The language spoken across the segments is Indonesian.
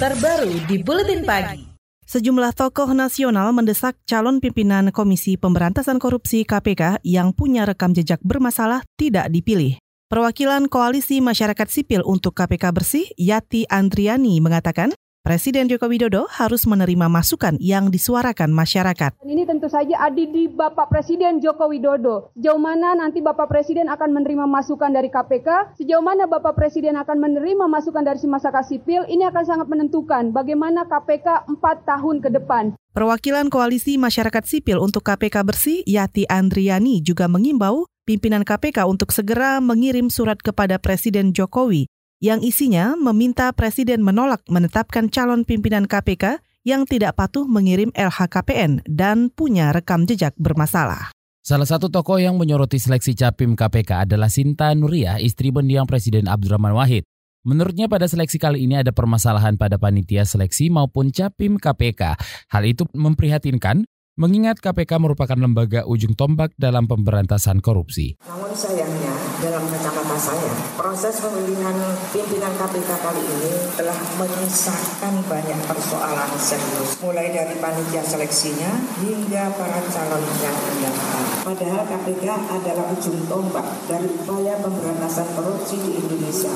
terbaru di Buletin Pagi. Sejumlah tokoh nasional mendesak calon pimpinan Komisi Pemberantasan Korupsi KPK yang punya rekam jejak bermasalah tidak dipilih. Perwakilan Koalisi Masyarakat Sipil untuk KPK Bersih, Yati Andriani, mengatakan Presiden Joko Widodo harus menerima masukan yang disuarakan masyarakat. Ini tentu saja ada di Bapak Presiden Joko Widodo. Sejauh mana nanti Bapak Presiden akan menerima masukan dari KPK, sejauh mana Bapak Presiden akan menerima masukan dari masyarakat sipil, ini akan sangat menentukan bagaimana KPK empat tahun ke depan. Perwakilan Koalisi Masyarakat Sipil untuk KPK Bersih, Yati Andriani, juga mengimbau pimpinan KPK untuk segera mengirim surat kepada Presiden Jokowi yang isinya meminta Presiden menolak menetapkan calon pimpinan KPK yang tidak patuh mengirim LHKPN dan punya rekam jejak bermasalah. Salah satu tokoh yang menyoroti seleksi capim KPK adalah Sinta Nuria, istri mendiang Presiden Abdurrahman Wahid. Menurutnya pada seleksi kali ini ada permasalahan pada panitia seleksi maupun capim KPK. Hal itu memprihatinkan mengingat KPK merupakan lembaga ujung tombak dalam pemberantasan korupsi. Namun sayangnya dalam kacamata saya, proses pemilihan pimpinan KPK kali ini telah menyisakan banyak persoalan serius, mulai dari panitia seleksinya hingga para calon yang mendaftar. Padahal KPK adalah ujung tombak dari upaya pemberantasan korupsi di Indonesia.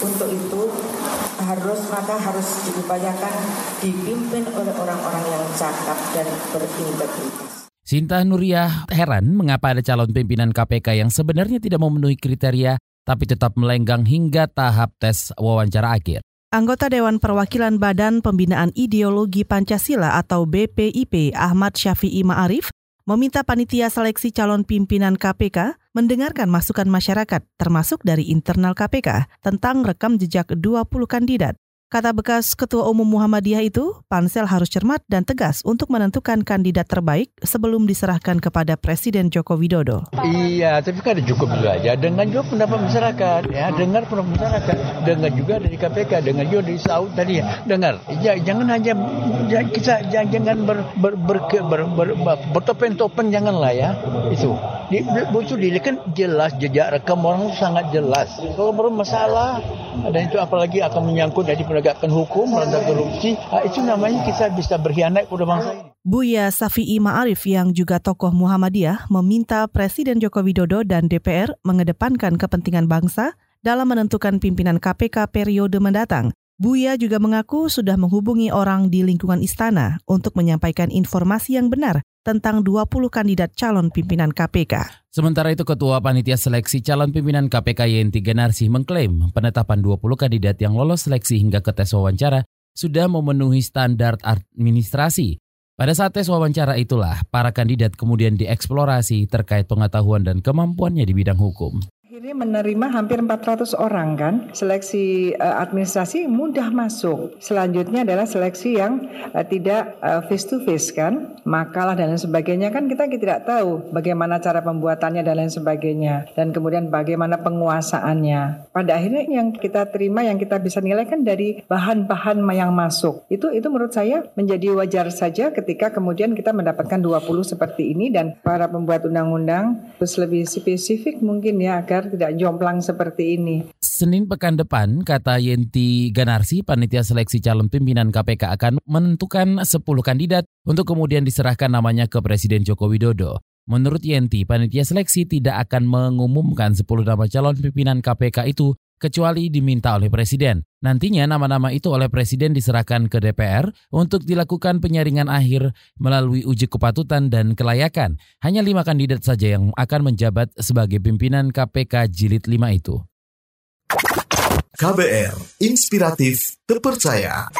Untuk itu harus maka harus diupayakan dipimpin oleh orang-orang yang cakap dan berintegritas. Sinta Nuria heran mengapa ada calon pimpinan KPK yang sebenarnya tidak memenuhi kriteria tapi tetap melenggang hingga tahap tes wawancara akhir. Anggota Dewan Perwakilan Badan Pembinaan Ideologi Pancasila atau BPIP Ahmad Syafi'i Ma'arif meminta panitia seleksi calon pimpinan KPK mendengarkan masukan masyarakat termasuk dari internal KPK tentang rekam jejak 20 kandidat. Kata bekas Ketua Umum Muhammadiyah itu, pansel harus cermat dan tegas untuk menentukan kandidat terbaik sebelum diserahkan kepada Presiden Joko Widodo. Iya, tapi kan cukup juga ya. Dengan juga pendapat masyarakat, ya, dengar pendapat masyarakat, dengar juga dari KPK, dengar juga dari Saud tadi ya, dengar. Ya, jangan hanya ya, kita jangan ber, ber, ber, ber, ber, ber, bertopen-topen janganlah ya. Itu. Di, bocor dilihat kan jelas jejak rekam orang sangat jelas. Kalau bermasalah dan itu apalagi akan menyangkut dari menegakkan hukum, melanggar korupsi, itu namanya kita bisa berkhianat kepada bangsa ini. Buya Safi'i Ma'arif yang juga tokoh Muhammadiyah meminta Presiden Joko Widodo dan DPR mengedepankan kepentingan bangsa dalam menentukan pimpinan KPK periode mendatang. Buya juga mengaku sudah menghubungi orang di lingkungan istana untuk menyampaikan informasi yang benar tentang 20 kandidat calon pimpinan KPK. Sementara itu Ketua Panitia Seleksi Calon Pimpinan KPK Yenti Ganarsi mengklaim penetapan 20 kandidat yang lolos seleksi hingga ke tes wawancara sudah memenuhi standar administrasi. Pada saat tes wawancara itulah para kandidat kemudian dieksplorasi terkait pengetahuan dan kemampuannya di bidang hukum. Ini menerima hampir 400 orang kan. Seleksi uh, administrasi mudah masuk. Selanjutnya adalah seleksi yang uh, tidak uh, face to face kan. Makalah dan lain sebagainya kan kita, kita tidak tahu bagaimana cara pembuatannya dan lain sebagainya. Dan kemudian bagaimana penguasaannya. Pada akhirnya yang kita terima yang kita bisa nilai kan dari bahan-bahan yang masuk. Itu itu menurut saya menjadi wajar saja ketika kemudian kita mendapatkan 20 seperti ini dan para pembuat undang-undang terus lebih spesifik mungkin ya agar tidak jomplang seperti ini. Senin pekan depan, kata Yenti Ganarsi, panitia seleksi calon pimpinan KPK akan menentukan 10 kandidat untuk kemudian diserahkan namanya ke Presiden Joko Widodo. Menurut Yenti, panitia seleksi tidak akan mengumumkan 10 nama calon pimpinan KPK itu kecuali diminta oleh Presiden. Nantinya nama-nama itu oleh Presiden diserahkan ke DPR untuk dilakukan penyaringan akhir melalui uji kepatutan dan kelayakan. Hanya lima kandidat saja yang akan menjabat sebagai pimpinan KPK Jilid 5 itu. KBR, inspiratif, terpercaya.